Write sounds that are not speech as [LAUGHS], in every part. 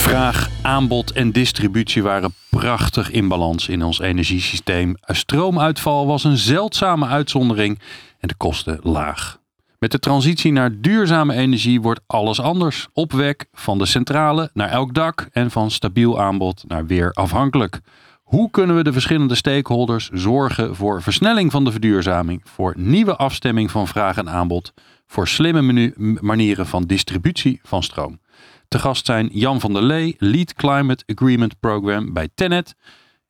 Vraag, aanbod en distributie waren prachtig in balans in ons energiesysteem. Stroomuitval was een zeldzame uitzondering en de kosten laag. Met de transitie naar duurzame energie wordt alles anders. Opwek van de centrale naar elk dak en van stabiel aanbod naar weer afhankelijk. Hoe kunnen we de verschillende stakeholders zorgen voor versnelling van de verduurzaming, voor nieuwe afstemming van vraag en aanbod, voor slimme manieren van distributie van stroom? Te gast zijn Jan van der Lee, Lead Climate Agreement Program bij Tenet.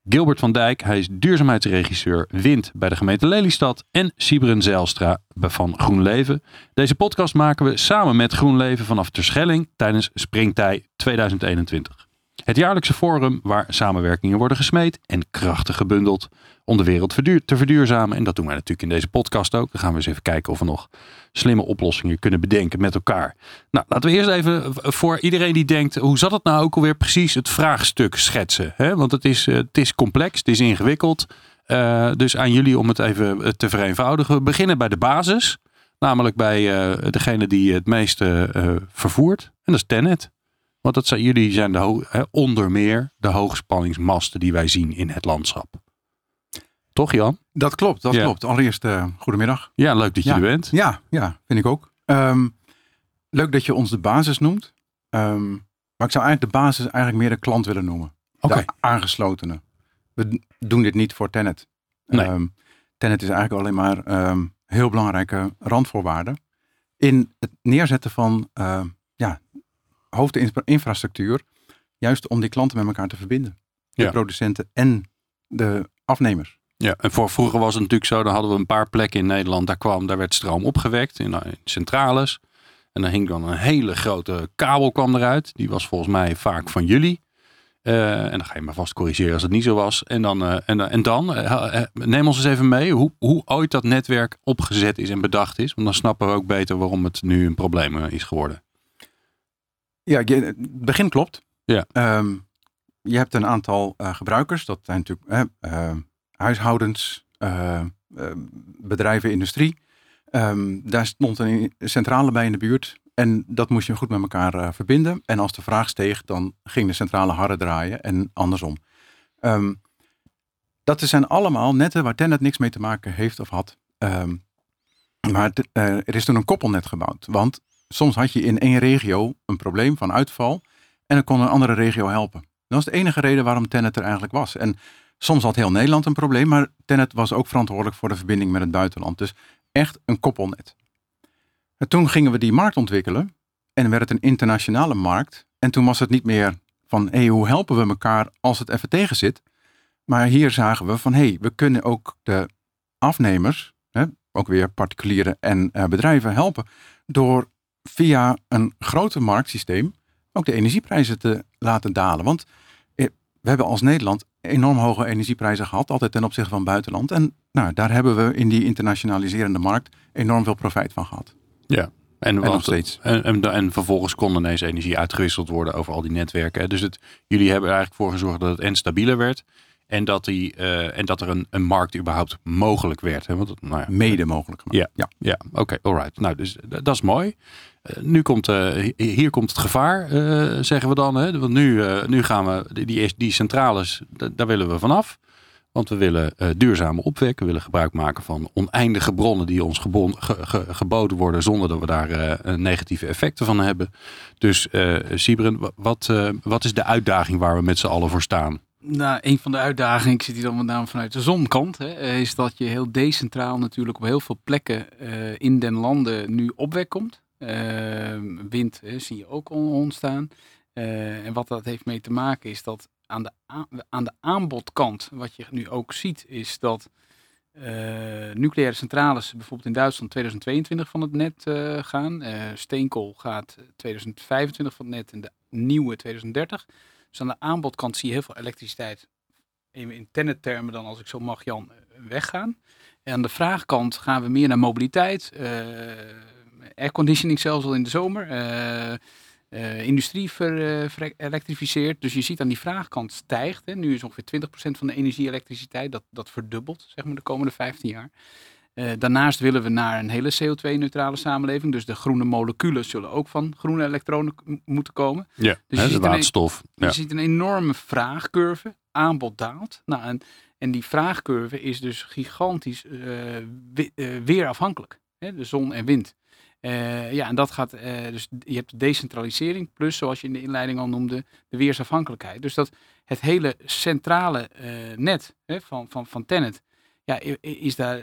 Gilbert van Dijk, hij is duurzaamheidsregisseur Wind bij de gemeente Lelystad. En Sibren Zijlstra van GroenLeven. Deze podcast maken we samen met GroenLeven vanaf Terschelling tijdens Springtij 2021. Het jaarlijkse forum waar samenwerkingen worden gesmeed en krachten gebundeld om de wereld te verduurzamen. En dat doen wij natuurlijk in deze podcast ook. Dan gaan we eens even kijken of we nog slimme oplossingen kunnen bedenken met elkaar. Nou, laten we eerst even voor iedereen die denkt, hoe zat het nou ook alweer precies het vraagstuk schetsen? Hè? Want het is, eh, het is complex, het is ingewikkeld. Uh, dus aan jullie om het even eh, te vereenvoudigen. We beginnen bij de basis. Namelijk bij degene die het meeste vervoert. En dat is Tenet. Want dat zijn, jullie zijn de onder meer de hoogspanningsmasten die wij zien in het landschap. Toch Jan? Dat klopt, dat klopt. Allereerst uh, goedemiddag. Ja, leuk dat je er bent. Ja, ja, vind ik ook. Um, leuk dat je ons de basis noemt. Um, maar ik zou eigenlijk de basis eigenlijk meer de klant willen noemen. Okay. De aangeslotene. We doen dit niet voor Tenet. Nee. Um, Tenet is eigenlijk alleen maar heel belangrijke randvoorwaarden. In het neerzetten van uh, hoofdinfrastructuur. Juist om die klanten met elkaar te verbinden. De Ja. producenten en de afnemers. Ja, en voor vroeger was het natuurlijk zo, dan hadden we een paar plekken in Nederland, daar kwam, daar werd stroom opgewekt in, in centrales. En dan hing dan een hele grote kabel kwam eruit. Die was volgens mij vaak van jullie. Uh, en dan ga je maar vast corrigeren als het niet zo was. En dan, uh, en, en dan neem ons eens even mee hoe, hoe ooit dat netwerk opgezet is en bedacht is. Want dan snappen we ook beter waarom het nu een probleem is geworden. Ja, je, het begin klopt. Ja. Um, je hebt een aantal gebruikers. Dat zijn natuurlijk huishoudens, uh, uh, bedrijven, industrie. Um, daar stond een centrale bij in de buurt. En dat moest je goed met elkaar uh, verbinden. En als de vraag steeg, dan ging de centrale harder draaien en andersom. Um, dat zijn allemaal netten waar Tenet niks mee te maken heeft of had. Um, maar er is toen een koppelnet gebouwd. Want soms had je in één regio een probleem van uitval. En dan kon een andere regio helpen. Dat was de enige reden waarom Tenet er eigenlijk was. En Soms had heel Nederland een probleem, maar Tenet was ook verantwoordelijk voor de verbinding met het buitenland. Dus echt een koppelnet. En toen gingen we die markt ontwikkelen en werd het een internationale markt. En toen was het niet meer van, hé, hey, hoe helpen we elkaar als het even tegen zit? Maar hier zagen we van, hé, hey, we kunnen ook de afnemers, hè, ook weer particulieren en uh, bedrijven helpen, door via een groter marktsysteem ook de energieprijzen te laten dalen. Want eh, we hebben als Nederland enorm hoge energieprijzen gehad, altijd ten opzichte van het buitenland. En nou, daar hebben we in die internationaliserende markt enorm veel profijt van gehad. Ja, en, en want, nog steeds. En, en, en, vervolgens kon ineens energie uitgewisseld worden over al die netwerken. Dus het, jullie hebben er eigenlijk voor gezorgd dat het en stabieler werd. En dat, die, uh, en dat er een, een markt überhaupt mogelijk werd. Hè? Want, nou ja, Mede mogelijk gemaakt. Ja, ja. ja oké, okay, alright. Nou, dus dat is mooi. Uh, nu komt, uh, hier komt het gevaar, uh, zeggen we dan. Hè? Want nu, nu gaan we, die, die centrales, daar willen we vanaf. Want we willen duurzame opwekken. We willen gebruik maken van oneindige bronnen die ons geboden worden. Zonder dat we daar negatieve effecten van hebben. Dus Sibren, wat, wat is de uitdaging waar we met z'n allen voor staan? Nou, een van de uitdagingen, ik zit hier dan met name vanuit de zonkant, hè, is dat je heel decentraal natuurlijk op heel veel plekken uh, in den landen nu opwek komt. Uh, wind zie je ook ontstaan. Uh, en wat dat heeft mee te maken is dat aan de, aan de aanbodkant, wat je nu ook ziet, is dat nucleaire centrales bijvoorbeeld in Duitsland 2022 van het net gaan. steenkool gaat 2025 van het net en de nieuwe 2030. Dus aan de aanbodkant zie je heel veel elektriciteit, even in tennettermen dan als ik zo mag Jan, weggaan. En aan de vraagkant gaan we meer naar mobiliteit, airconditioning zelfs al in de zomer. Uh, industrie ver, Dus je ziet aan die vraagkant stijgt. Hè. Nu is ongeveer 20% van de energie-elektriciteit. Dat, dat verdubbelt zeg maar, de komende 15 jaar. Uh, daarnaast willen we naar een hele CO2-neutrale samenleving. Dus de groene moleculen zullen ook van groene elektronen moeten komen. Ja, dus hè, de waterstof. Een, Je ziet een enorme vraagcurve. Aanbod daalt. Nou, en, en die vraagcurve is dus gigantisch we, weerafhankelijk. Hè, de zon en wind. Uh, ja, en dat gaat, uh, dus je hebt de decentralisering plus, zoals je in de inleiding al noemde, de weersafhankelijkheid. Dus dat het hele centrale uh, net hè, van, van, van Tenet, ja, is daar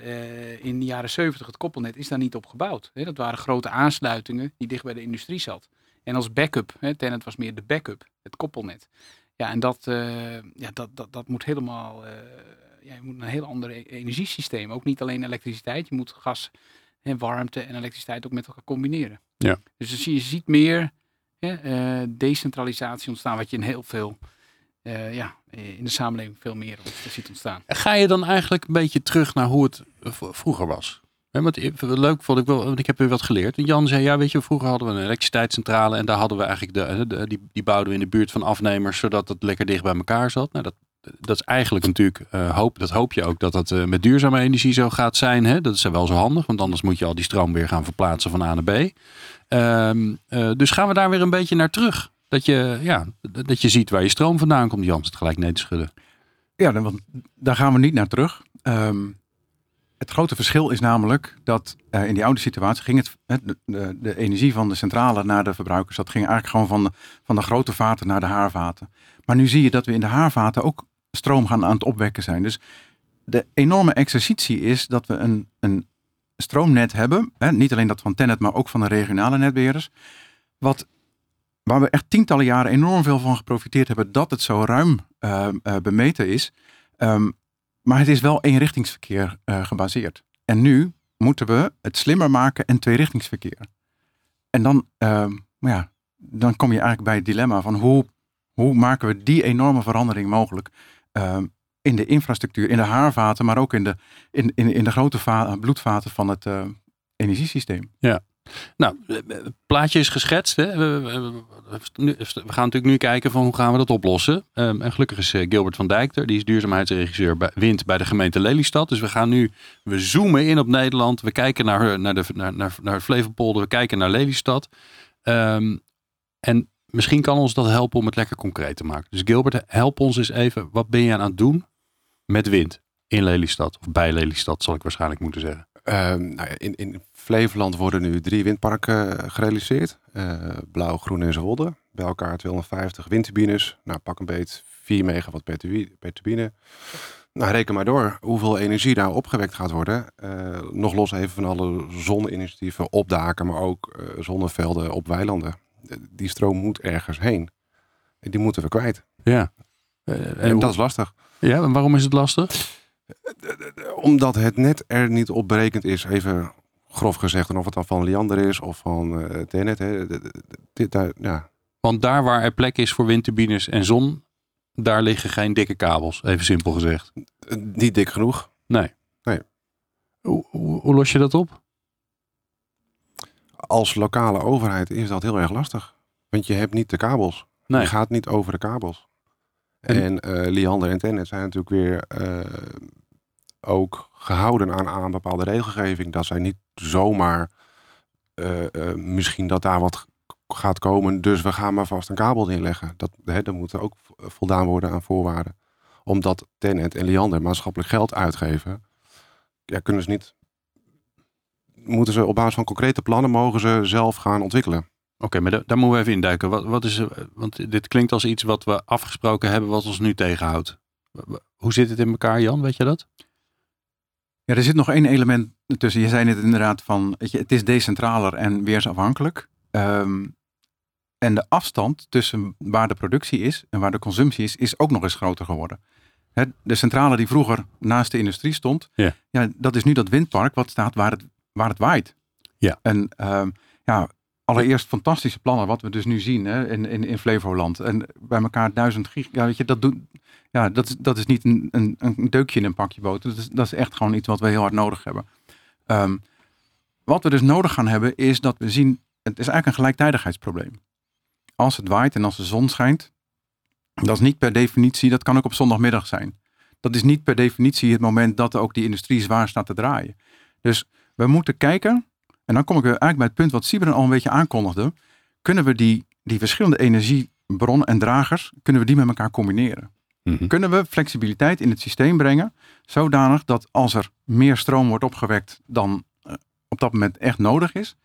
in de jaren 70 het koppelnet is daar niet op gebouwd. Hè. Dat waren grote aansluitingen die dicht bij de industrie zat. En als backup, hè, Tenet was meer de backup, het koppelnet. Ja, en dat, ja, dat, dat, dat moet helemaal, ja, moet een heel ander e-, energiesysteem. Ook niet alleen elektriciteit, je moet gas en warmte en elektriciteit ook met elkaar combineren. Ja. Dus je ziet meer hè, uh, decentralisatie ontstaan, wat je in heel veel, uh, ja, in de samenleving veel meer ziet ontstaan. Ga je dan eigenlijk een beetje terug naar hoe het vroeger was? He, want leuk vond ik wel, want ik heb weer wat geleerd. Jan zei, ja weet je, vroeger hadden we een elektriciteitscentrale en daar hadden we eigenlijk de, de die, die bouwden we in de buurt van afnemers, zodat het lekker dicht bij elkaar zat. Nou, dat dat is eigenlijk natuurlijk, uh, hoop, dat hoop je ook dat dat uh, met duurzame energie zo gaat zijn. Hè? Dat is wel zo handig, want anders moet je al die stroom weer gaan verplaatsen van A naar B. Um, uh, dus gaan we daar weer een beetje naar terug. Dat je, ja, dat je ziet waar je stroom vandaan komt. Jan het gelijk nee te schudden. Ja, want daar gaan we niet naar terug. Um, het grote verschil is namelijk dat in die oude situatie ging het, de, de, energie van de centrale naar de verbruikers, dat ging eigenlijk gewoon van van de grote vaten naar de haarvaten. Maar nu zie je dat we in de haarvaten ook stroom gaan aan het opwekken zijn. Dus de enorme exercitie is dat we een, een stroomnet hebben. Hè, niet alleen dat van Tennet, maar ook van de regionale netbeheerders. Wat, waar we echt tientallen jaren enorm veel van geprofiteerd hebben. Dat het zo ruim uh, uh, bemeten is. Um, maar het is wel eenrichtingsverkeer uh, gebaseerd. En nu moeten we het slimmer maken en tweerichtingsverkeer. En dan, ehm, ja, dan kom je eigenlijk bij het dilemma van hoe, hoe maken we die enorme verandering mogelijk? Ehm, in de infrastructuur, in de haarvaten, maar ook in de, in, in, in de grote bloedvaten van het uh, energiesysteem. Ja. Nou, het plaatje is geschetst. Hè? We, we, gaan natuurlijk nu kijken van hoe gaan we dat oplossen. Um, en gelukkig is uh, Gilbert van Dijkter, die is duurzaamheidsregisseur bij Wind bij de gemeente Lelystad. Dus we gaan nu, we zoomen in op Nederland. We kijken naar, naar, de, naar, naar, naar Flevopolder, we kijken naar Lelystad. En misschien kan ons dat helpen om het lekker concreet te maken. Dus Gilbert, help ons eens even. Wat ben je aan het doen met wind in Lelystad? Of bij Lelystad, zal ik waarschijnlijk moeten zeggen. Um, nou ja, in, in Flevoland worden nu drie windparken uh, gerealiseerd. Uh, Blauw, Groen en Zwolle. Bij elkaar 250 windturbines. Nou, pak een beet 4 megawatt per, per turbine. Nou, reken maar door hoeveel energie daar opgewekt gaat worden. Uh, nog los even van alle zonne-initiatieven op daken, maar ook zonnevelden op weilanden die stroom moet ergens heen. En die moeten we kwijt. Ja. Uh, en dat is lastig. Ja, en waarom is het lastig? Omdat het net er niet op berekend is, even grof gezegd, en of het dan van Liander is of van uh, Tenet. Hè. Dit, daar, ja. Want daar waar er plek is voor windturbines en zon, daar liggen geen dikke kabels, even simpel gezegd. Niet dik genoeg. Nee. nee. Hoe, hoe, hoe los je dat op? Als lokale overheid is dat heel erg lastig. Want je hebt niet de kabels. Nee. Je gaat niet over de kabels. En, en uh, Liander en Tennet zijn natuurlijk weer uh, ook gehouden aan, aan bepaalde regelgeving. Dat zij niet zomaar uh, misschien dat daar wat gaat komen. Dus we gaan maar vast een kabel inleggen. Dat, hè, dat moet ook voldaan worden aan voorwaarden. Omdat Tennet en Liander maatschappelijk geld uitgeven. Ja, kunnen ze niet moeten ze op basis van concrete plannen mogen ze zelf gaan ontwikkelen. Oké, maar daar moeten we even induiken. Wat, wat is, want dit klinkt als iets wat we afgesproken hebben, wat ons nu tegenhoudt. Hoe zit het in elkaar, Jan? Weet je dat? Ja, er zit nog één element tussen. Je zei net inderdaad van, weet je, het is decentraler en weersafhankelijk. Um, en de afstand tussen waar de productie is en waar de consumptie is, is ook nog eens groter geworden. de centrale die vroeger naast de industrie stond, ja. Ja, dat is nu dat windpark wat staat waar het waar het waait. Ja. En um, ja, allereerst fantastische plannen, wat we dus nu zien hè, in, in, in Flevoland. En bij elkaar duizend gig, ja, weet je, dat, doet, ja, dat, dat is niet een, een, een deukje in een pakje boter. Dat is, dat is echt gewoon iets wat we heel hard nodig hebben. Um, wat we dus nodig gaan hebben, is dat we zien, het is eigenlijk een gelijktijdigheidsprobleem. Als het waait en als de zon schijnt, dat is niet per definitie, dat kan ook op zondagmiddag zijn. Dat is niet per definitie het moment dat ook die industrie zwaar staat te draaien. Dus we moeten kijken, en dan kom ik eigenlijk bij het punt wat Sibren al een beetje aankondigde. Kunnen we die, die verschillende energiebronnen en dragers, kunnen we die met elkaar combineren? Mhm. Kunnen we flexibiliteit in het systeem brengen, zodanig dat als er meer stroom wordt opgewekt dan eh, op dat moment echt nodig is,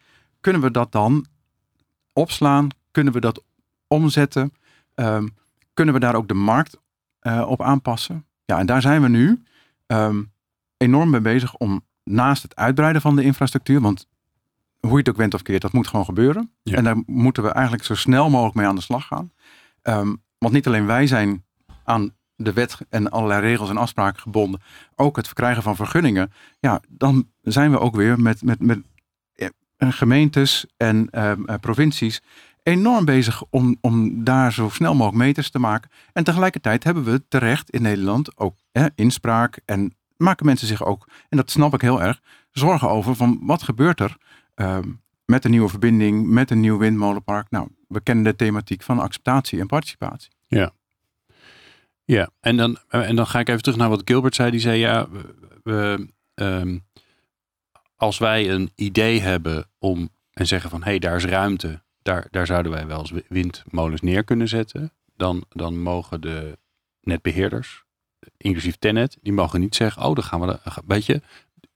kunnen we dat dan opslaan? Kunnen we dat omzetten? Ehm, kunnen we daar ook de markt uh, op aanpassen? Ja, en daar zijn we nu um, enorm mee bezig om naast het uitbreiden van de infrastructuur, want hoe je het ook went of keert, dat moet gewoon gebeuren. En daar moeten we eigenlijk zo snel mogelijk mee aan de slag gaan. Um, want niet alleen wij zijn aan de wet en allerlei regels en afspraken gebonden, ook het verkrijgen van vergunningen. Ja, dan zijn we ook weer met, met, met eh, gemeentes en uh, provincies enorm bezig om, om daar zo snel mogelijk meters te maken. En tegelijkertijd hebben we terecht in Nederland ook hè, inspraak en maken mensen zich ook, en dat snap ik heel erg, zorgen over van wat gebeurt er uh, met een nieuwe verbinding, met een nieuw windmolenpark. Nou, we kennen de thematiek van acceptatie en participatie. Ja. Ja, en dan, en dan ga ik even terug naar wat Gilbert zei. Die zei, ja, we, um, als wij een idee hebben om en zeggen van, hé, hey, daar is ruimte daar, daar zouden wij wel eens windmolens neer kunnen zetten. Dan, dan mogen de netbeheerders, inclusief Tenet, die mogen niet zeggen, oh, dan gaan we, weet je,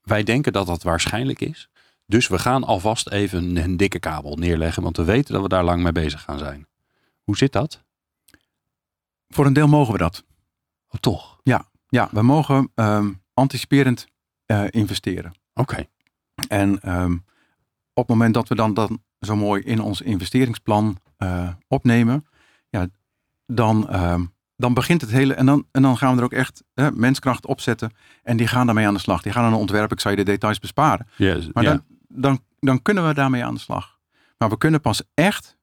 wij denken dat dat waarschijnlijk is. Dus we gaan alvast even een dikke kabel neerleggen, want we weten dat we daar lang mee bezig gaan zijn. Hoe zit dat? Voor een deel mogen we dat. Oh, toch? Ja, ja we mogen um, anticiperend uh, investeren. Oké. En um, op het moment dat we dan, dan zo mooi in ons investeringsplan uh, opnemen, ja, dan, uh, dan begint het hele. En dan, en dan gaan we er ook echt uh, menskracht opzetten. En die gaan daarmee aan de slag. Die gaan aan een ontwerp. Ik zal je de details besparen. Yes, maar dan, dan, dan kunnen we daarmee aan de slag. Maar we kunnen pas echt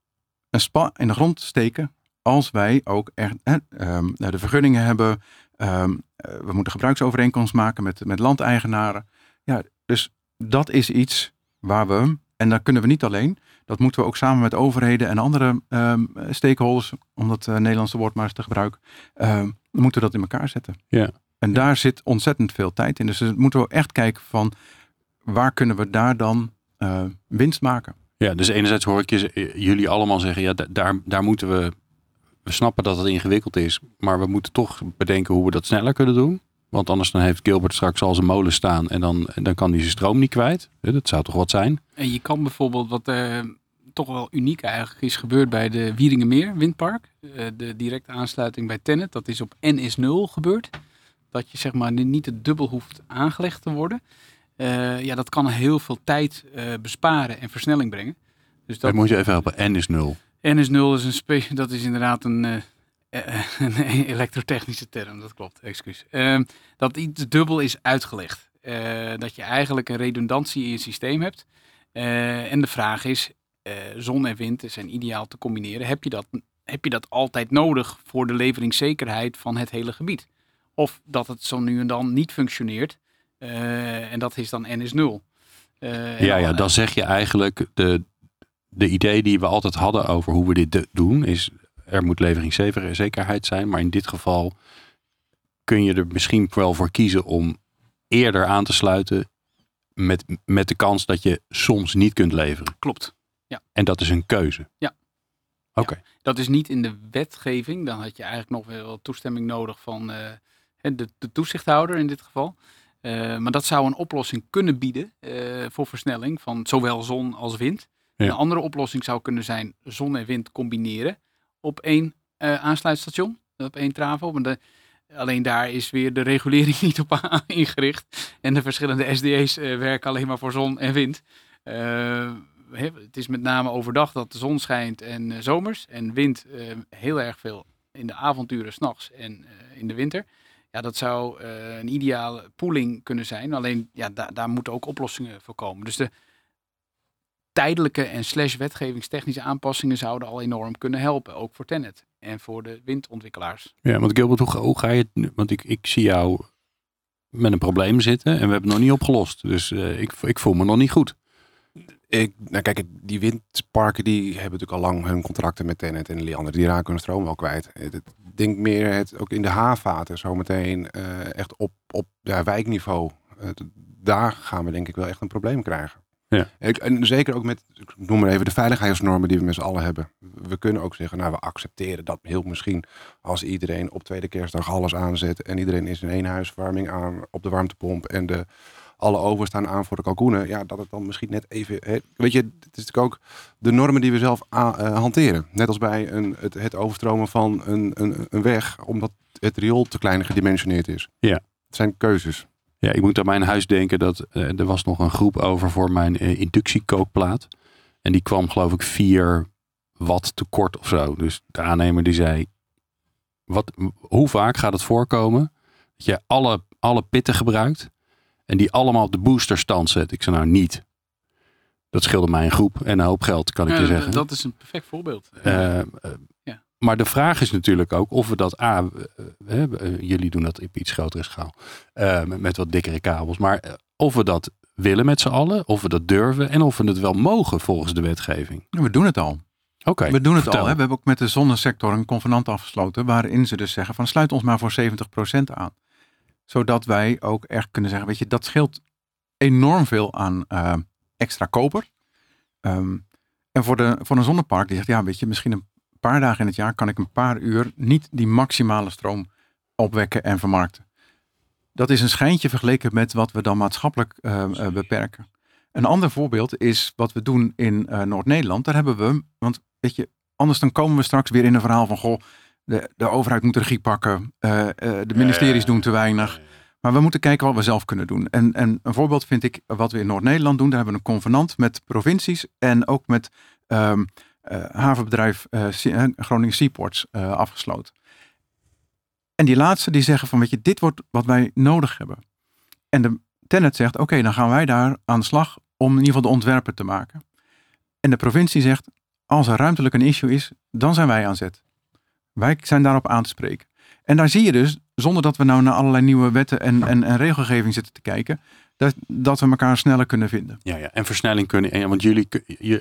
een spa in de grond steken als wij ook echt um, de vergunningen hebben. Um, we moeten gebruiksovereenkomst maken met, met landeigenaren. Ja, dus dat is iets waar we en dat kunnen we niet alleen. Dat moeten we ook samen met overheden en andere um, stakeholders, om dat uh, Nederlandse woord maar eens te gebruiken, um, moeten we dat in elkaar zetten. Ja. En daar zit ontzettend veel tijd in. Dus we moeten we echt kijken van waar kunnen we daar dan uh, winst maken. Ja, dus enerzijds hoor ik je, jullie allemaal zeggen, ja, daar, daar moeten we, we snappen dat het ingewikkeld is, maar we moeten toch bedenken hoe we dat sneller kunnen doen. Want anders dan heeft Gilbert straks al zijn molen staan en dan, dan kan hij zijn stroom niet kwijt. Dat zou toch wat zijn? En je kan bijvoorbeeld, wat uh, toch wel uniek eigenlijk is gebeurd bij de Wieringenmeer windpark. Uh, de directe aansluiting bij Tennet, dat is op NS0 gebeurd. Dat je zeg maar niet het dubbel hoeft aangelegd te worden. Uh, ja, dat kan heel veel tijd besparen en versnelling brengen. Dus dat, dat moet je even helpen, N is 0. N is 0 is een [LAUGHS] dat is inderdaad een uh, [LAUGHS] een elektrotechnische term, dat klopt, excuus. Uh, dat iets dubbel is uitgelegd. Uh, dat je eigenlijk een redundantie in je systeem hebt. Uh, en de vraag is, zon en wind zijn ideaal te combineren. Heb je, dat, heb je dat altijd nodig voor de leveringszekerheid van het hele gebied? Of dat het zo nu en dan niet functioneert. en dat is dan N is 0. ja, ja, dan zeg je eigenlijk de, de idee die we altijd hadden over hoe we dit doen, is er moet leveringszekerheid zijn. Maar in dit geval kun je er misschien wel voor kiezen om eerder aan te sluiten met, met de kans dat je soms niet kunt leveren. Klopt. Ja. En dat is een keuze. Ja. Oké. dat is niet in de wetgeving. Dan had je eigenlijk nog wel toestemming nodig van uh, de, de, toezichthouder in dit geval. Uh, maar dat zou een oplossing kunnen bieden uh, voor versnelling van zowel zon als wind. Een andere oplossing zou kunnen zijn zon en wind combineren op één uh, aansluitstation, op één travo. Maar alleen daar is weer de regulering [LAUGHS] niet op ingericht. En de verschillende SDA's uh, eh, werken alleen maar voor zon en wind. Uh, het is met name overdag dat de zon schijnt en zomers. En wind heel erg veel in de avonturen s'nachts en in de winter. Ja, dat zou een ideale pooling kunnen zijn. Alleen ja, daar moeten ook oplossingen voor komen. Dus de, tijdelijke en slash wetgevingstechnische aanpassingen zouden al enorm kunnen helpen. Ook voor Tenet en voor de windontwikkelaars. Ja, want Gilbert, hoe, hoe ga je het nu? Want ik, ik zie jou met een probleem zitten en we hebben het nog niet opgelost. Dus uh, ik, ik voel me nog niet goed. Ik, nou kijk, die windparken die hebben natuurlijk al lang hun contracten met Tenet en Liander. Die raken hun stroom wel kwijt. Ik denk meer het ook in de haarvaten zometeen uh, echt op, op ja, wijkniveau. Uh, daar gaan we denk ik wel echt een probleem krijgen. Ja. En zeker ook met, ik noem maar even, de veiligheidsnormen die we met z'n allen hebben. We kunnen ook zeggen, nou we accepteren dat heel misschien als iedereen op tweede kerstdag alles aanzet en iedereen is in één huiswarming aan op de warmtepomp en de, alle ovens staan aan voor de kalkoenen. Ja, dat het dan misschien net even, weet je, het is natuurlijk ook de normen die we zelf uh, hanteren. Net als bij een, het, het overstromen van een, een, een weg, omdat het riool te klein gedimensioneerd is. Ja. Het zijn keuzes. Ja, ik moet aan mijn huis denken dat uh, er was nog een groep over voor mijn uh, inductiekookplaat. En die kwam geloof ik 4 watt tekort of zo. Dus de aannemer die zei, wat, hoe vaak gaat het voorkomen dat je alle, alle pitten gebruikt en die allemaal op de boosterstand zet? Ik zei nou niet. Dat scheelde mij een groep en een hoop geld, kan ik ja, je zeggen. Dat is een perfect voorbeeld. Uh, ja. Maar de vraag is natuurlijk ook of we dat A, uh, uh, jullie doen dat op iets grotere schaal, met, met, wat dikkere kabels, maar of we dat willen met z'n allen, of we dat durven en of we het wel mogen volgens de wetgeving. We doen het al. Oké. Okay, we doen het vertel. al. Hè? We hebben ook met de zonnesector een convenant afgesloten waarin ze dus zeggen van sluit ons maar voor 70% aan. Zodat wij ook echt kunnen zeggen, weet je, dat scheelt enorm veel aan uh, extra koper. Um, en voor, de, voor een zonnepark die zegt, ja weet je, misschien een paar dagen in het jaar kan ik een paar uur niet die maximale stroom opwekken en vermarkten. Dat is een schijntje vergeleken met wat we dan maatschappelijk uh, uh, beperken. Een ander voorbeeld is wat we doen in uh, Noord-Nederland. Daar hebben we, want weet je, anders dan komen we straks weer in een verhaal van, goh, de, de overheid moet de regie pakken, de ministeries doen te weinig. Maar we moeten kijken wat we zelf kunnen doen. En, en een voorbeeld vind ik wat we in Noord-Nederland doen. Daar hebben we een convenant met provincies en ook met um, uh, havenbedrijf uh, Groningen Seaports afgesloten. En die laatste die zeggen van weet je, dit wordt wat wij nodig hebben. En de Tenet zegt, oké, dan gaan wij daar aan de slag om in ieder geval de ontwerpen te maken. En de provincie zegt, als er ruimtelijk een issue is, dan zijn wij aan zet. Wij zijn daarop aan te spreken. En daar zie je dus, zonder dat we nou naar allerlei nieuwe wetten en, en, en regelgeving zitten te kijken, dat, dat we elkaar sneller kunnen vinden. Ja, ja. en versnelling kunnen. En, want jullie,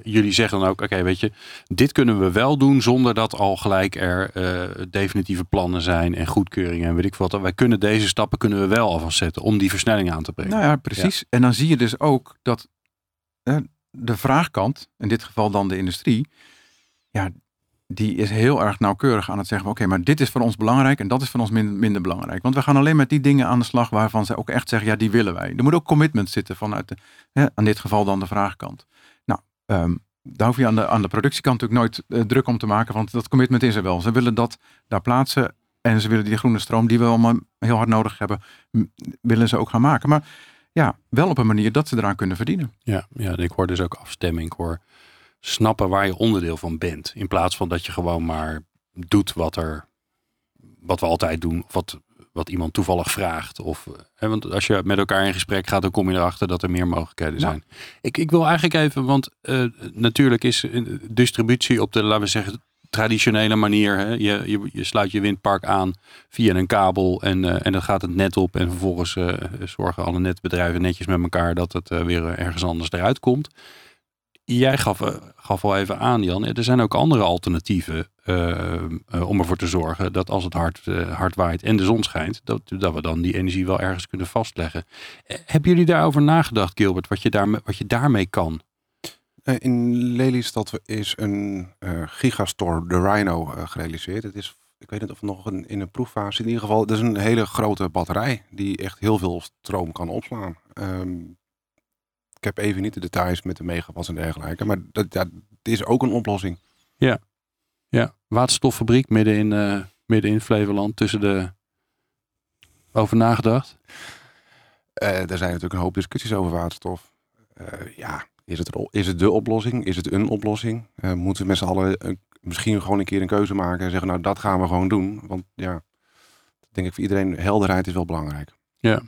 jullie zeggen dan ook, oké, okay, weet je, dit kunnen we wel doen zonder dat al gelijk er uh, definitieve plannen zijn en goedkeuringen en weet ik wat. Wij kunnen deze stappen kunnen we wel alvast zetten om die versnelling aan te brengen. Nou ja, precies. Ja. En dan zie je dus ook dat uh, de vraagkant, in dit geval dan de industrie, ja, die is heel erg nauwkeurig aan het zeggen: oké, maar dit is voor ons belangrijk en dat is voor ons minder, belangrijk. Want we gaan alleen met die dingen aan de slag waarvan ze ook echt zeggen: ja, die willen wij. Er moet ook commitment zitten vanuit, de, hè, aan dit geval dan de vraagkant. Nou, um, daar hoef je aan de, aan de productiekant natuurlijk nooit uh, druk om te maken, want dat commitment is er wel. Ze willen dat daar plaatsen en ze willen die groene stroom, die we allemaal heel hard nodig hebben, willen ze ook gaan maken. Maar ja, wel op een manier dat ze eraan kunnen verdienen. Ja, ja ik hoor dus ook afstemming. Hoor snappen waar je onderdeel van bent. In plaats van dat je gewoon maar doet wat er wat we altijd doen. Of wat, wat iemand toevallig vraagt. Of, hè, want als je met elkaar in gesprek gaat, dan kom je erachter dat er meer mogelijkheden zijn. Ik, ik wil eigenlijk even, want uh, natuurlijk is distributie op de, laten we zeggen, traditionele manier. Hè? Je, je, je, sluit je windpark aan via een kabel en, uh, en dan gaat het net op. En vervolgens uh, zorgen alle netbedrijven netjes met elkaar dat het weer ergens anders eruit komt jij gaf, gaf al even aan, Jan. Er zijn ook andere alternatieven uh, uh, om ervoor te zorgen dat als het hard, uh, hard waait en de zon schijnt, dat, dat we dan die energie wel ergens kunnen vastleggen. hebben jullie daarover nagedacht, Gilbert, wat je, daarmee, wat je daarmee kan? In Lelystad is een gigastore, de Rhino, gerealiseerd. Het is, ik weet niet of nog een, in een proeffase in ieder geval. Het is een hele grote batterij die echt heel veel stroom kan opslaan. Um, ik heb even niet de details met de megawatt en dergelijke. Maar dat, ja, het is ook een oplossing. Ja, ja. waterstoffabriek midden in, uh, midden in Flevoland tussen de... Over nagedacht? Uh, er zijn natuurlijk een hoop discussies over waterstof. Uh, ja, is het, is het de oplossing? Is het een oplossing? moeten we met z'n allen misschien gewoon een keer een keuze maken en zeggen, nou dat gaan we gewoon doen. Want ja, denk ik voor iedereen, helderheid is wel belangrijk. Ja.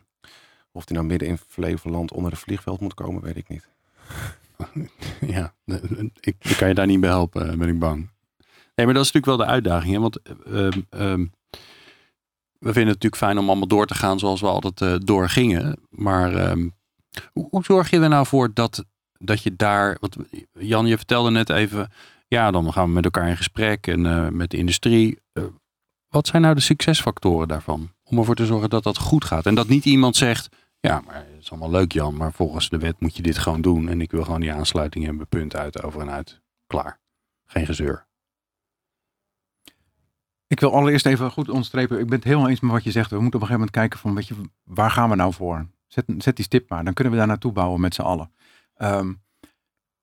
Of die nou midden in Flevoland onder een vliegveld moet komen, weet ik niet. [LAUGHS] ja, ik, kan je daar niet bij helpen, ben ik bang. Nee, maar dat is natuurlijk wel de uitdaging. Hè? Want ehm, ehm, we vinden het natuurlijk fijn om allemaal door te gaan zoals we altijd uh, doorgingen. Maar ehm, hoe, zorg je er nou voor dat, dat je daar. Want Jan, je vertelde net even. Ja, dan gaan we met elkaar in gesprek en uh, met de industrie. Wat zijn nou de succesfactoren daarvan? Om ervoor te zorgen dat dat goed gaat. En dat niet iemand zegt. Ja, maar het is allemaal leuk, Jan. Maar volgens de wet moet je dit gewoon doen. En ik wil gewoon die aansluiting hebben. Punt uit, over en uit. Klaar. Geen gezeur. Ik wil allereerst even goed onderstrepen. Ik ben het helemaal eens met wat je zegt. We moeten op een gegeven moment kijken van, weet je, waar gaan we nou voor? Zet, zet die stip maar. Dan kunnen we daar naartoe bouwen met z'n allen. Um,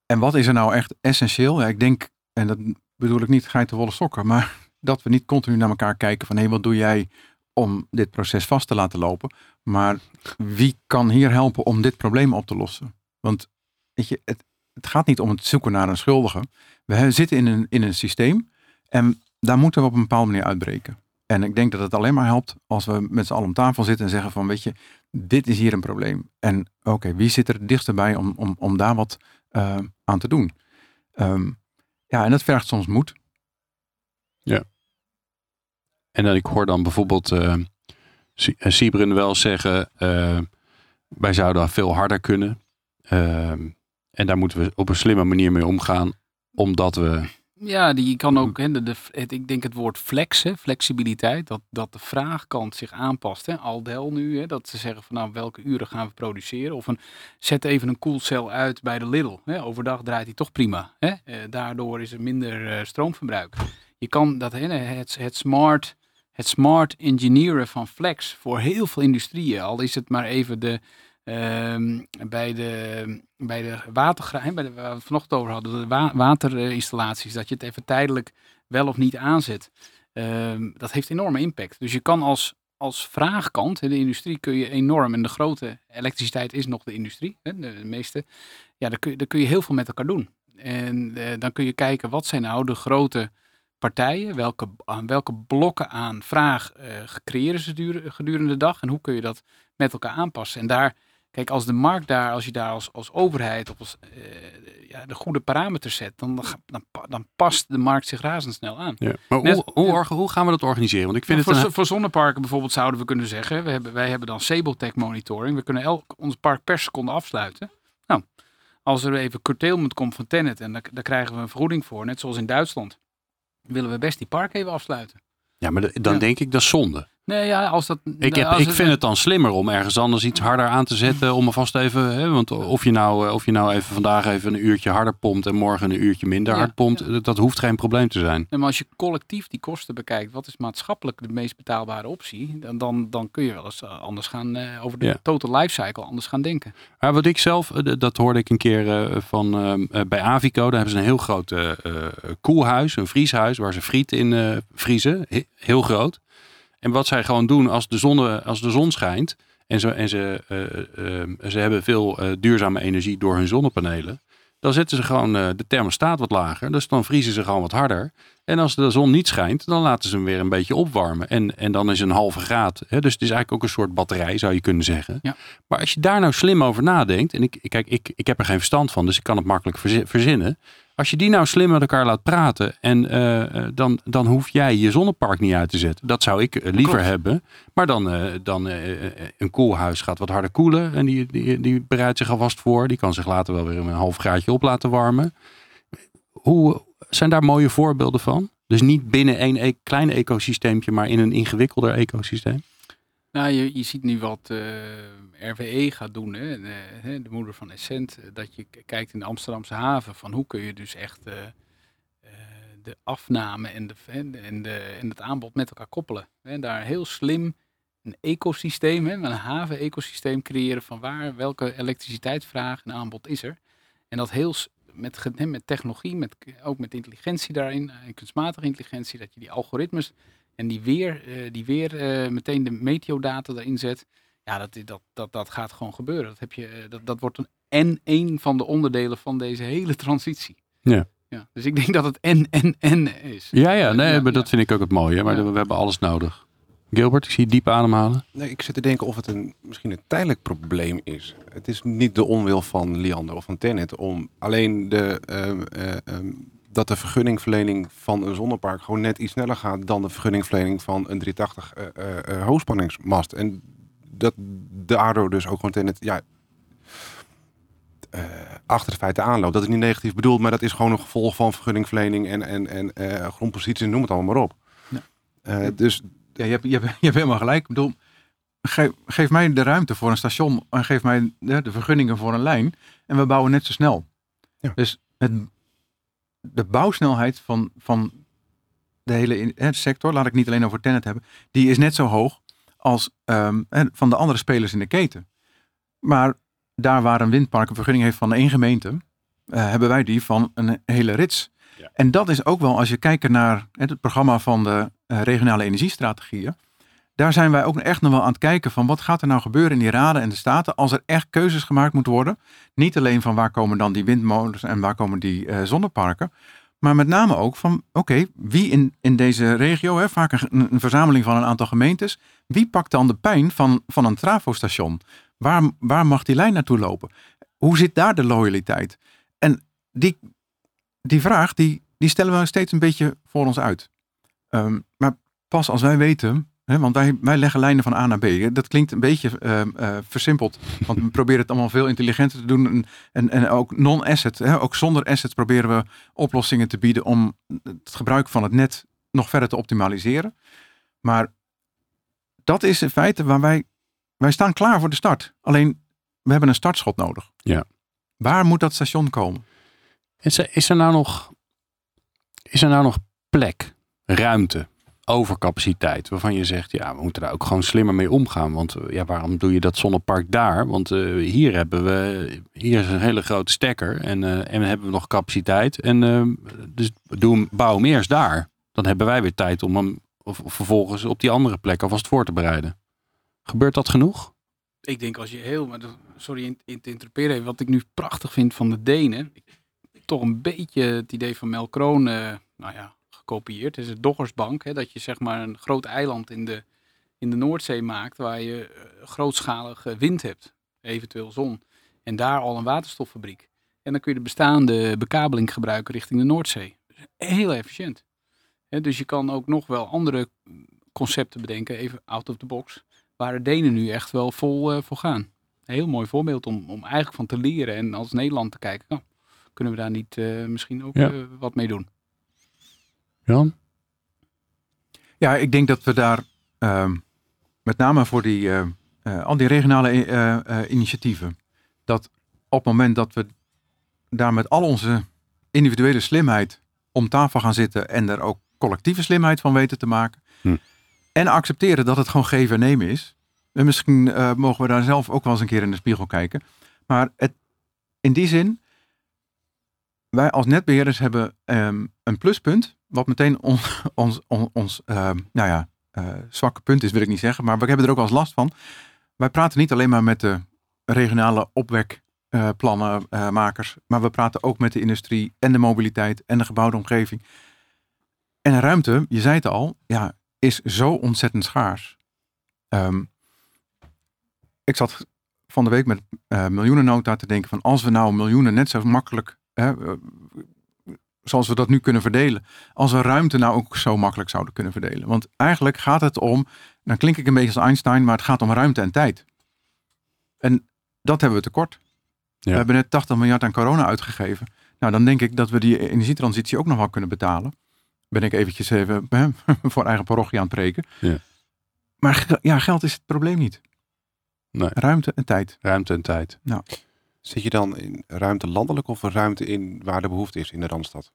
en wat is er nou echt essentieel? Ja, ik denk, en dat bedoel ik niet geitenwolle sokken, maar [LAUGHS] dat we niet continu naar elkaar kijken van, hé, wat doe jij om dit proces vast te laten lopen? Maar wie kan hier helpen om dit probleem op te lossen? Want weet je, het, gaat niet om het zoeken naar een schuldige. We zitten in een, in een systeem en daar moeten we op een bepaalde manier uitbreken. En ik denk dat het alleen maar helpt als we met z'n allen om tafel zitten en zeggen van, weet je, dit is hier een probleem. En oké, wie zit er het dichtst bij om, om, om daar wat uh, aan te doen? Um, ja, en dat vergt soms moed. Ja. En dan, ik hoor dan bijvoorbeeld uh, Siebren wel zeggen, uh, wij zouden veel harder kunnen. En daar moeten we op een slimme manier mee omgaan, omdat we ja, die kan ook, hè, de, de, het, ik denk het woord flexen, flexibiliteit, dat, dat de vraagkant zich aanpast. Hè. Aldel nu, hè, dat ze zeggen van nou welke uren gaan we produceren. Of een, zet even een koelcel uit bij de Lidl. Hè. Overdag draait hij toch prima. Hè. Eh, daardoor is er minder stroomverbruik. Je kan dat, hè, het, het, smart, het smart engineeren van flex voor heel veel industrieën. Al is het maar even de, Ehm, bij de, bij de watergraaf, bij de, waar we het vanochtend over hadden, de waterinstallaties, dat je het even tijdelijk wel of niet aanzet. Ehm, dat heeft enorme impact. Dus je kan als, als vraagkant, de industrie kun je enorm, en de grote elektriciteit is nog de industrie, de, de meeste, ja, daar kun, je, daar kun je heel veel met elkaar doen. En uh, dan kun je kijken, wat zijn nou de grote partijen, welke, aan welke blokken aan vraag uh, creëren ze gedurende de dag en hoe kun je dat met elkaar aanpassen. En daar Kijk, als de markt daar, als je daar als, als overheid of als, uh, ja, de goede parameters zet, dan, dan, dan past de markt zich razendsnel aan. Ja. Maar hoe, hoe, hoe, gaan we dat organiseren? Want ik vind nou, het voor, voor zonneparken bijvoorbeeld zouden we kunnen zeggen, we hebben, wij hebben dan Sabletech monitoring. We kunnen elk ons park per seconde afsluiten. Nou, als er even curtailment komt van Tennet en daar, daar krijgen we een vergoeding voor, net zoals in Duitsland, willen we best die park even afsluiten. Ja, maar dan denk ik dat is zonde. Nee, ja, als dat. Ik, heb, ik vind het dan slimmer om ergens anders iets harder aan te zetten. Om alvast even. Hè, want of je, nou, eh, of je nou even vandaag even een uurtje harder pompt. en morgen een uurtje minder hard pompt. Dat hoeft geen probleem te zijn. Nee, maar als je collectief die kosten bekijkt. wat is maatschappelijk de meest betaalbare optie? dan, dan, dan kun je wel eens eh, anders gaan. Uh, over de ja. total lifecycle anders gaan denken. Maar wat ik zelf. dat hoorde ik een keer van. bij Avico. Daar hebben ze een heel groot koelhuis. Een vrieshuis. waar ze friet in vriezen. heel groot. En wat zij gewoon doen als de zon, als de zon schijnt en, ze, en ze, uh, uh, ze hebben veel duurzame energie door hun zonnepanelen. Dan zetten ze gewoon de thermostaat wat lager. Dus dan vriezen ze gewoon wat harder. En als de zon niet schijnt, dan laten ze hem weer een beetje opwarmen. En, en dan is een halve graad. Hè? Dus het is eigenlijk ook een soort batterij, zou je kunnen zeggen. Ja. Maar als je daar nou slim over nadenkt. En ik, kijk, ik, ik heb er geen verstand van, dus ik kan het makkelijk verzinnen. Als je die nou slim met elkaar laat praten en uh, dan, dan hoef jij je zonnepark niet uit te zetten. Dat zou ik eh, liever hebben. Maar dan, uh, dan een koelhuis gaat wat harder koelen en die, die, die bereidt zich alvast voor. Die kan zich later wel weer een half graadje op laten warmen. Hoe zijn daar mooie voorbeelden van? Dus niet binnen één e klein ecosysteempje, maar in een ingewikkelder ecosysteem? Nou, je, ziet nu wat eh, RWE gaat doen, hè, de, de, moeder van Essent, eh, dat je kijkt in de Amsterdamse haven van hoe kun je dus echt de afname en, de, en, de, en het aanbod met elkaar koppelen. En daar heel slim een ecosysteem, hè, een haven-ecosysteem creëren van waar, welke elektriciteitsvraag en aanbod is er. En dat heel met, met technologie, met, ook met intelligentie daarin, kunstmatige intelligentie, dat je die algoritmes en die weer, uh, die weer uh, meteen de meteodata erin zet. Ja, dat, dat, dat, dat gaat gewoon gebeuren. Dat, heb je, eh, dat, dat wordt een, en een van de onderdelen van deze hele transitie. Ja. Ja, dus ik denk dat het en, en, en is. Ja, ja, nee, maar dat vind ik ook het mooie. Maar we hebben alles nodig. Gilbert, ik zie je diep ademhalen. Nee, ik zit te denken of het een, misschien een tijdelijk probleem is. Het is niet de onwil van Liander of van Tennet om alleen de, uh, dat de vergunningverlening van een zonnepark gewoon net iets sneller gaat dan de vergunningverlening van een 380 uh, hoogspanningsmast. En dat daardoor dus ook gewoon Tennet ja, achter de feiten aanloopt. Dat is niet negatief bedoeld, maar dat is gewoon een gevolg van vergunningverlening en, en, en grondpositie, noem het allemaal maar op. Ja. dus ja, je, hebt, je, hebt, je hebt helemaal gelijk. Ik bedoel, geef, geef mij de ruimte voor een station en geef mij de, de vergunningen voor een lijn en we bouwen net zo snel. Ja. Dus het, de bouwsnelheid van, van de hele sector, laat ik niet alleen over Tenet hebben, die is net zo hoog als um, van de andere spelers in de keten. Maar daar waar een windpark een vergunning heeft van één gemeente, uh, hebben wij die van een hele rits. Ja. En dat is ook wel, als je kijkt naar het programma van de uh, regionale energiestrategieën, daar zijn wij ook echt nog wel aan het kijken van wat gaat er nou gebeuren in die raden en de staten als er echt keuzes gemaakt moeten worden. Niet alleen van waar komen dan die windmolens en waar komen die uh, zonneparken, maar met name ook van oké, wie in, in deze regio, hè, vaak een, verzameling van een aantal gemeentes, wie pakt dan de pijn van, van een trafostation? Waar, waar mag die lijn naartoe lopen? Hoe zit daar de loyaliteit? En die, die vraag, die, die stellen we steeds een beetje voor ons uit. Um, maar pas als wij weten want wij, wij leggen lijnen van A naar B. Dat klinkt een beetje uh, versimpeld. Want we [LAUGHS] proberen het allemaal veel intelligenter te doen. En, en, en ook non-asset. Ook zonder assets proberen we oplossingen te bieden om het gebruik van het net nog verder te optimaliseren. Maar dat is in feite waar wij. Wij staan klaar voor de start. Alleen we hebben een startschot nodig. Ja. Waar moet dat station komen? Is er, is er nou nog. Is er nou nog plek, ruimte overcapaciteit. Waarvan je zegt, ja, we moeten daar ook gewoon slimmer mee omgaan. Want eh, ja, waarom doe je dat zonnepark daar? Want uh, hier hebben we, hier is een hele grote stekker en, uh, en hebben we nog capaciteit. En uh, dus doen, bouw hem eerst daar. Dan hebben wij weer tijd om hem of, vervolgens op die andere plek alvast voor te bereiden. Gebeurt dat genoeg? Ik denk als je heel, maar sorry in, in te interpreteren, wat ik nu prachtig vind van de Denen, toch een beetje het idee van Mel Kroon, nou ja, gekopieerd. Het is het Doggersbank, hè, dat je zeg maar een groot eiland in de, in de Noordzee maakt waar je uh, grootschalige wind hebt, eventueel zon. En daar al een waterstoffabriek. En dan kun je de bestaande bekabeling gebruiken richting de Noordzee. Heel efficiënt. dus je kan ook nog wel andere concepten bedenken, even out of the box, waar de Denen nu echt wel vol uh, voor gaan. Een heel mooi voorbeeld om, om eigenlijk van te leren en als Nederland te kijken, nou, kunnen we daar niet uh, misschien ook ja. wat mee doen. Jan? Ja, ik denk dat we daar uh, met name voor die, uh, al die regionale uh, initiatieven, dat op het moment dat we daar met al onze individuele slimheid om tafel gaan zitten en er ook collectieve slimheid van weten te maken. Hm. En accepteren dat het gewoon geven en nemen is. En misschien mogen we daar zelf ook wel eens een keer in de spiegel kijken. Maar het, in die zin, wij als netbeheerders hebben um, een pluspunt wat meteen ons, ons, ons uh, nou ja, uh, zwakke punt is, wil ik niet zeggen. Maar we hebben er ook wel eens last van. Wij praten niet alleen maar met de regionale opwekplannenmakers. Uh, maar we praten ook met de industrie en de mobiliteit en de gebouwde omgeving. En ruimte, je zei het al, ja, is zo ontzettend schaars. Um, ik zat van de week met uh, miljoenennota te denken van als we nou miljoenen net zo makkelijk zoals we dat nu kunnen verdelen. Als we ruimte nou ook zo makkelijk zouden kunnen verdelen. Want eigenlijk gaat het om, dan klink ik een beetje als Einstein, maar het gaat om ruimte en tijd. En dat hebben we tekort. Ja. We hebben net 80 miljard aan corona uitgegeven. Nou, dan denk ik dat we die energietransitie ook nog wel kunnen betalen. Ben ik eventjes even [LAUGHS] hè, voor eigen parochie aan het preken. Ja. Maar ja, geld is het probleem niet. Nee. Ruimte en tijd. Ruimte en tijd. Nou. Zit je dan in ruimte landelijk of een ruimte in waar de behoefte is in de Randstad?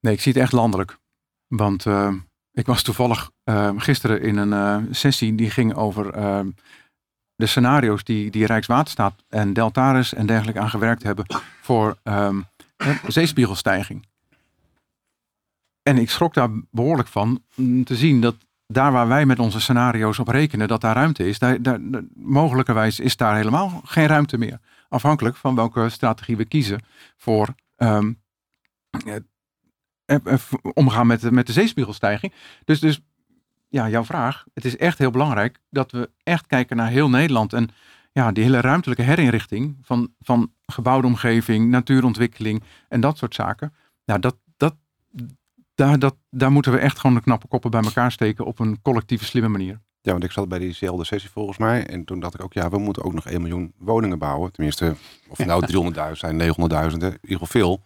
Nee, ik zie het echt landelijk. Want uh, ik was toevallig uh, gisteren in een uh, sessie die ging over de scenario's die, die Rijkswaterstaat en Deltaris en dergelijke aan gewerkt hebben voor um, zeespiegelstijging. En ik schrok daar behoorlijk van te zien dat daar waar wij met onze scenario's op rekenen dat daar ruimte is, daar, daar, mogelijkerwijs is daar helemaal geen ruimte meer. Afhankelijk van welke strategie we kiezen voor um, omgaan met, met de zeespiegelstijging. Dus, dus ja, jouw vraag. Het is echt heel belangrijk dat we echt kijken naar heel Nederland. En ja, die hele ruimtelijke herinrichting van, van gebouwde omgeving, natuurontwikkeling en dat soort zaken. Dat, dat, daar, dat, daar moeten we echt gewoon de knappe koppen bij elkaar steken op een collectieve slimme manier. Ja, want ik zat bij diezelfde sessie volgens mij. En toen dacht ik ook, ja, we moeten ook nog 1 miljoen woningen bouwen. Tenminste, of nou [LAUGHS] 300.000 zijn, 900.000, in ieder geval veel.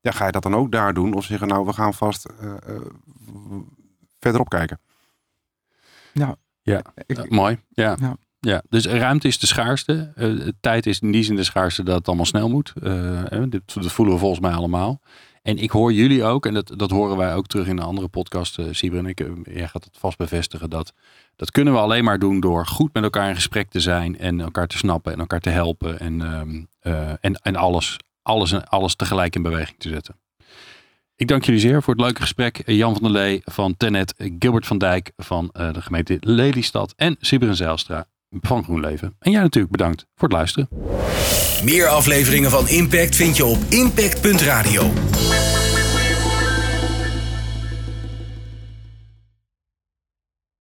Ja, ga je dat dan ook daar doen? Of zeggen, nou, we gaan vast uh, uh, verderop kijken? Ja, ja. Ik, mooi. Ja. ja. Ja, dus ruimte is de schaarste. Uh, tijd is in die zin de schaarste dat het allemaal snel moet. Uh, dit, dat voelen we volgens mij allemaal. En ik hoor jullie ook, en dat, dat horen wij ook terug in een andere podcast, uh, en ik, jij gaat het vast bevestigen, dat dat kunnen we alleen maar doen door goed met elkaar in gesprek te zijn en elkaar te snappen en elkaar te helpen en, uh, en, en alles, alles, alles tegelijk in beweging te zetten. Ik dank jullie zeer voor het leuke gesprek. Jan van der Lee van Tenet, Gilbert van Dijk van de gemeente Lelystad en Sibren Zijlstra van GroenLeven. En jij natuurlijk bedankt voor het luisteren. Meer afleveringen van Impact vind je op impact.radio.